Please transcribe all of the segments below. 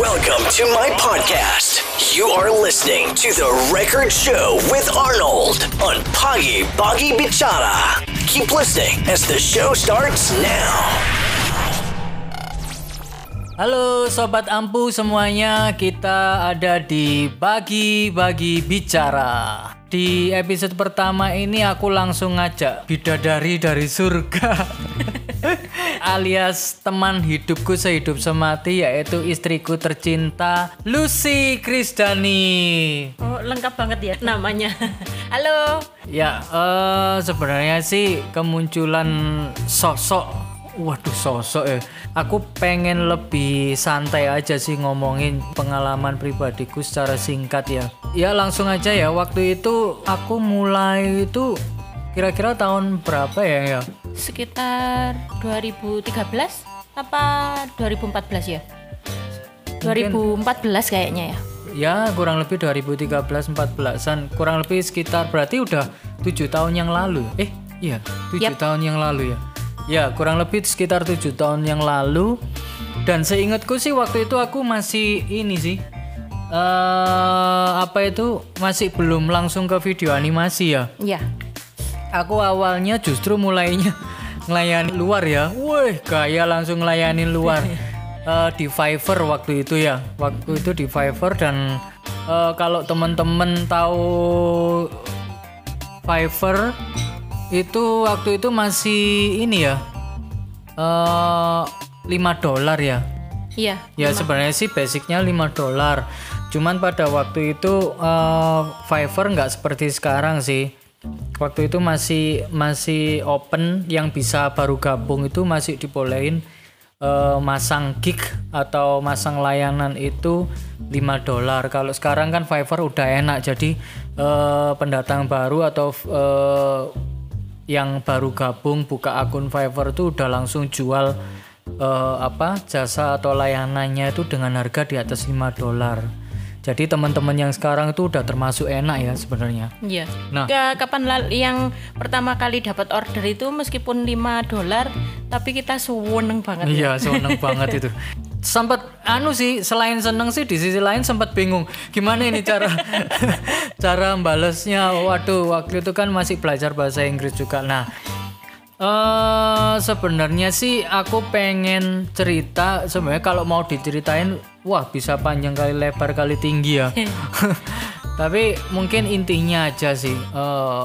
Welcome to my podcast. You are listening to The Record Show with Arnold on Pagi Pagi Bicara. Keep listening as the show starts now. Halo Sobat Ampu semuanya, kita ada di Bagi-Bagi Bicara. Di episode pertama ini aku langsung ngajak bidadari dari surga alias teman hidupku sehidup semati yaitu istriku tercinta Lucy Krisdani. Oh, lengkap banget ya namanya. Halo. Ya, eh sebenarnya sih kemunculan sosok Waduh sosok ya Aku pengen lebih santai aja sih ngomongin pengalaman pribadiku secara singkat ya Ya langsung aja ya Waktu itu aku mulai itu Kira-kira tahun berapa ya ya Sekitar 2013 apa 2014 ya? 2014 kayaknya ya. Ya kurang lebih 2013-14an Kurang lebih sekitar berarti udah tujuh tahun yang lalu Eh iya tujuh Yap. tahun yang lalu ya Ya kurang lebih sekitar tujuh tahun yang lalu Dan seingatku sih waktu itu aku masih ini sih eh Apa itu masih belum langsung ke video animasi ya Iya. Aku awalnya justru mulainya ngelayanin luar ya. Wih, gaya langsung ngelayanin luar. Eh, di Fiverr waktu itu ya. Waktu itu di Fiverr dan eh, kalau teman-teman tahu Fiverr itu waktu itu masih ini ya. eh 5 dolar ya. Iya. Ya sebenarnya sih basicnya 5 dolar. Cuman pada waktu itu eh, Fiverr nggak seperti sekarang sih. Waktu itu masih masih open yang bisa baru gabung itu masih dibolehin eh, masang gig atau masang layanan itu 5 dolar. Kalau sekarang kan Fiverr udah enak jadi eh, pendatang baru atau eh, yang baru gabung buka akun Fiverr itu udah langsung jual eh, apa jasa atau layanannya itu dengan harga di atas 5 dolar. Jadi teman-teman yang sekarang itu udah termasuk enak ya sebenarnya. Iya. Nah. Ke- kapan yang pertama kali dapat order itu meskipun 5 dolar tapi kita seneng banget. ya. Iya, seneng banget itu. Sempat anu sih, selain seneng sih di sisi lain sempat bingung gimana ini cara cara balesnya. Waduh, waktu itu kan masih belajar bahasa Inggris juga. Nah, eh sebenarnya sih aku pengen cerita sebenarnya kalau mau diceritain wah bisa panjang kali lebar kali tinggi ya. Tapi mungkin intinya aja sih eh,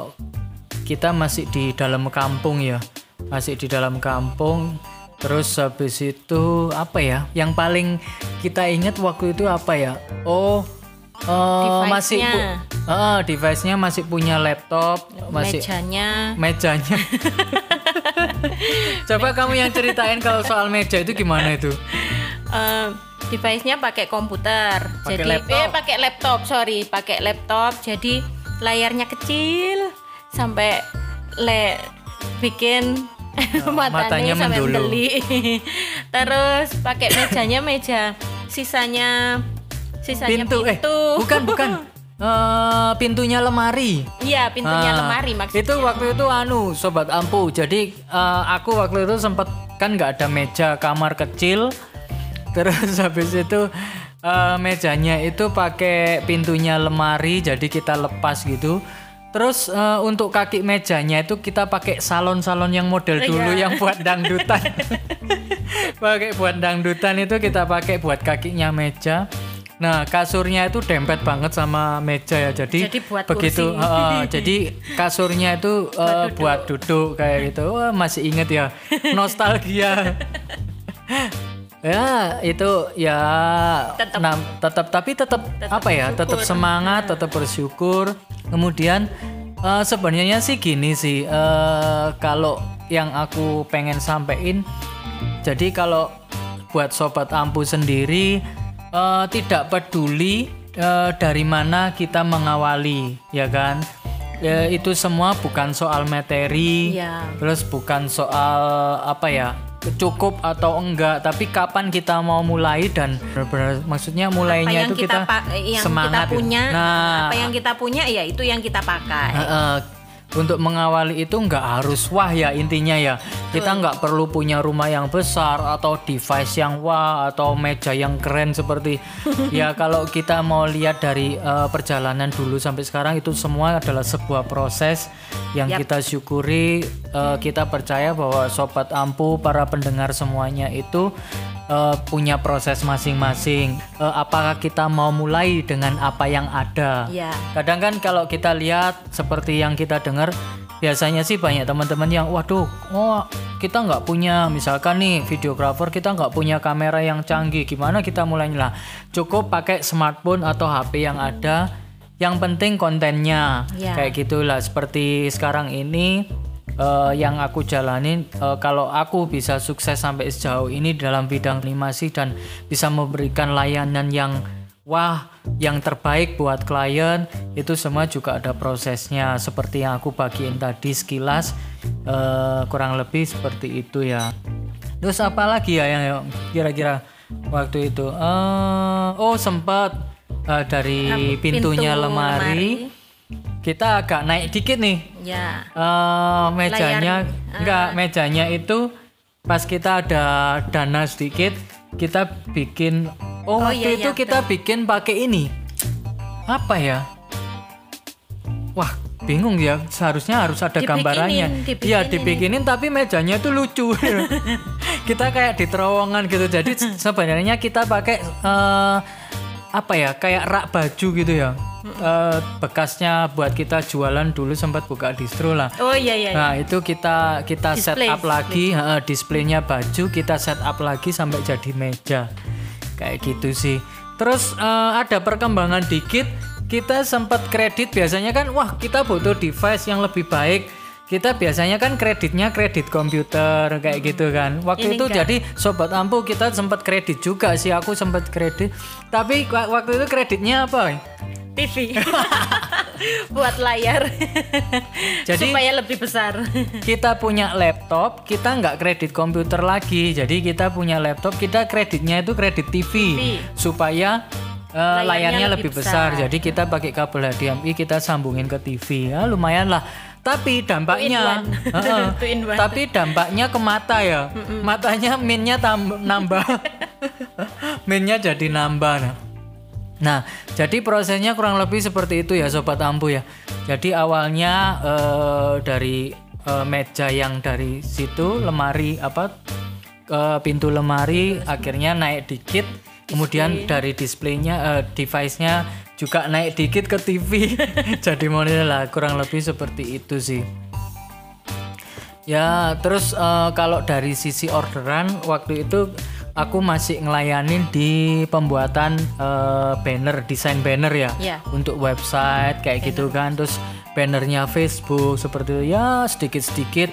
kita masih di dalam kampung ya. Masih di dalam kampung Terus habis itu apa ya? Yang paling kita ingat waktu itu apa ya? Oh, eh, masih Device-nya. pu- eh, device-nya masih punya laptop, masih Mejanya mejanya. Coba kamu yang ceritain kalau soal meja itu gimana itu? eh, device-nya pakai komputer. Pakai jadi laptop. eh pakai laptop, sorry, pakai laptop. Jadi layarnya kecil sampai le bikin matanya matanya, sampai beli. Terus pakai mejanya meja sisanya sisanya Pintu, pintu. eh bukan bukan. Eh, pintunya lemari. Iya, pintunya Ah, lemari maksudnya. Itu waktu itu anu sobat ampu. Jadi eh, aku waktu itu sempat kan nggak ada meja kamar kecil. Terus habis itu eh, mejanya itu pakai pintunya lemari jadi kita lepas gitu. Terus eh, untuk kaki mejanya itu kita pakai salon-salon yang model dulu Iya. yang buat dangdutan. pakai buat dangdutan itu kita pakai buat kakinya meja. Nah, kasurnya itu dempet banget sama meja ya. Jadi, Jadi buat begitu kursi. Heeh, jadi kasurnya itu eh, buat duduk kayak gitu. Wah, masih inget ya. Nostalgia. Ya, itu ya Tetep. nah, tetap tapi tetap apa ya? Tetap semangat, tetap bersyukur. Kemudian eh, sebenarnya sih gini sih. eh, kalau yang aku pengen sampein jadi kalau buat sobat ampu sendiri eh, tidak peduli eh, dari mana kita mengawali, ya kan? Ya, itu semua bukan soal materi, Iya. terus bukan soal apa ya cukup atau enggak, tapi kapan kita mau mulai dan benar-benar maksudnya apa mulainya yang itu kita, kita, yang semangat. kita punya Nah, apa yang kita punya ya itu yang kita pakai Heeh. Untuk mengawali itu nggak harus wah ya intinya ya. Kita nggak perlu punya rumah yang besar atau device yang wah atau meja yang keren seperti. Ya kalau kita mau lihat dari eh, perjalanan dulu sampai sekarang itu semua adalah sebuah proses yang Yap. kita syukuri eh, kita percaya bahwa sobat ampu para pendengar semuanya itu eh, punya proses masing-masing. Eh, apakah kita mau mulai dengan apa yang ada? Ya. Kadang kan kalau kita lihat seperti yang kita dengar biasanya sih banyak teman-teman yang waduh oh kita nggak punya misalkan nih videografer kita nggak punya kamera yang canggih gimana kita mulainya? Lah cukup pakai smartphone atau HP yang ada. Yang penting kontennya Ya. kayak gitulah. Seperti sekarang ini eh, yang aku jalanin eh, kalau aku bisa sukses sampai sejauh ini dalam bidang animasi dan bisa memberikan layanan yang wah yang terbaik buat klien itu semua juga ada prosesnya. Seperti yang aku bagiin tadi sekilas eh, kurang lebih seperti itu ya. Terus apa lagi ya yang kira-kira waktu itu? Eh, oh sempat eh, dari Pintu pintunya lemari, lemari. Kita agak naik dikit nih. Ya. Eh, mejanya Layar- enggak mejanya itu pas kita ada dana sedikit kita bikin oh, Oh, waktu iya, itu iya, kita bikin pakai ini. Apa ya? Wah bingung ya seharusnya harus ada Dibikinin, gambarannya. Dibikinin. iya dibikinin tapi mejanya itu lucu. Kita kayak di terowongan gitu. Jadi sebenarnya kita pakai eh, apa ya kayak rak baju gitu ya Eh, bekasnya buat kita jualan dulu sempat buka distro lah Oh iya iya. iya. Nah itu kita kita set Display, up lagi, heeh, displaynya baju kita set up lagi sampai jadi meja, kayak gitu sih. Terus eh, ada perkembangan dikit, kita sempat kredit biasanya kan, wah kita butuh device yang lebih baik. Kita biasanya kan kreditnya kredit komputer kayak gitu kan. Waktu Ini itu enggak. jadi sobat ampuh kita sempat kredit juga sih, aku sempat kredit. Tapi wa- waktu itu kreditnya apa? TV. Buat layar. Jadi- supaya lebih besar. kita punya laptop, kita nggak kredit komputer lagi. Jadi kita punya laptop, kita kreditnya itu kredit TV, TV. supaya eh, layarnya, Layarnya lebih lebih besar. besar. Jadi kita pakai kabel HDMI, kita sambungin ke TV. Ya lumayan lah. Tapi dampaknya, one. tapi dampaknya ke mata ya. Matanya minnya nambah, minnya jadi nambah. Nah. Nah, jadi prosesnya kurang lebih seperti itu ya Sobat Ampu ya. Jadi awalnya eh, dari eh, meja yang dari situ lemari apa ke pintu lemari akhirnya naik dikit, kemudian dari displaynya eh, device-nya juga naik dikit ke TV. jadi model lah kurang lebih seperti itu sih. Ya, terus eh, kalau dari sisi orderan waktu itu aku masih ngelayanin di pembuatan eh, banner, desain banner ya. Iya. Untuk website kayak gitu kan. Terus bannernya Facebook seperti itu ya sedikit-sedikit.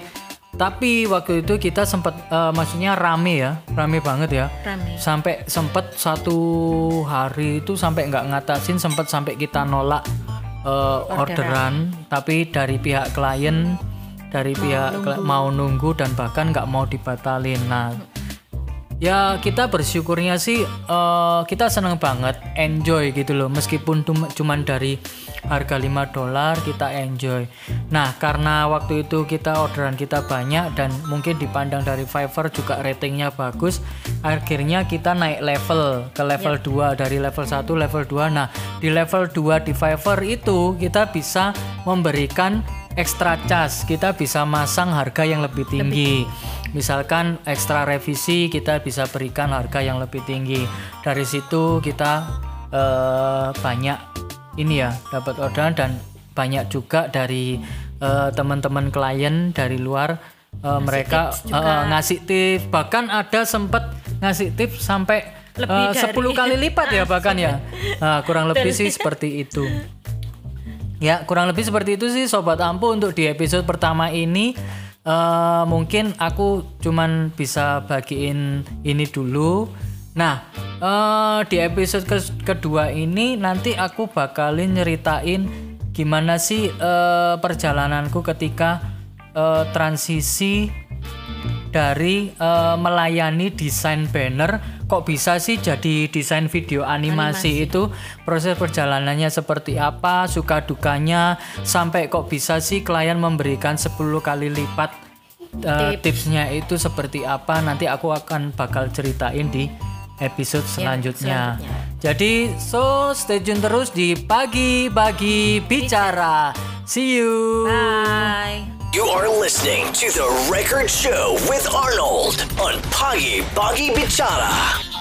Tapi waktu itu kita sempat eh, maksudnya rame ya, rame banget ya. Rame. Sampai sempat satu hari itu sampai nggak ngatasin sempat sampai kita nolak eh, orderan. tapi dari pihak klien dari pihak kla- mau nunggu dan bahkan nggak mau dibatalin. Nah, ya kita bersyukurnya sih eh, kita seneng banget enjoy gitu loh. Meskipun cum- cuman dari harga 5 dolar kita enjoy. Nah karena waktu itu kita orderan kita banyak dan mungkin dipandang dari Fiverr juga ratingnya bagus akhirnya kita naik level ke level 2 dari level 1 level 2 nah di level 2 di Fiverr itu kita bisa memberikan extra charge. Kita bisa masang harga yang lebih tinggi misalkan ekstra revisi kita bisa berikan harga yang lebih tinggi. Dari situ kita eh, banyak ini ya dapat orderan dan banyak juga dari eh, teman-teman klien dari luar eh, mereka tips eh, eh, ngasih tips. Bahkan ada sempat ngasih tips sampai Lebih eh, 10 dari- kali lipat ya bahkan ya. Nah, kurang lebih sih seperti itu. Ya, kurang lebih seperti itu sih Sobat Ampu untuk di episode pertama ini. Eh, mungkin aku cuman bisa bagiin ini dulu. Nah, eh, di episode ke- kedua ini nanti aku bakalin nyeritain gimana sih eh, perjalananku ketika eh, transisi dari eh, melayani desain banner kok bisa sih jadi desain video animasi, itu proses perjalanannya seperti apa, suka dukanya sampai kok bisa sih klien memberikan 10 kali lipat uh, tipsnya itu seperti apa nanti aku akan bakal ceritain di episode selanjutnya. selanjutnya. Jadi so stay tune terus di pagi-pagi bicara. See you. Bye. You are listening to The Record Show with Arnold on Pagi Bagi Bichara.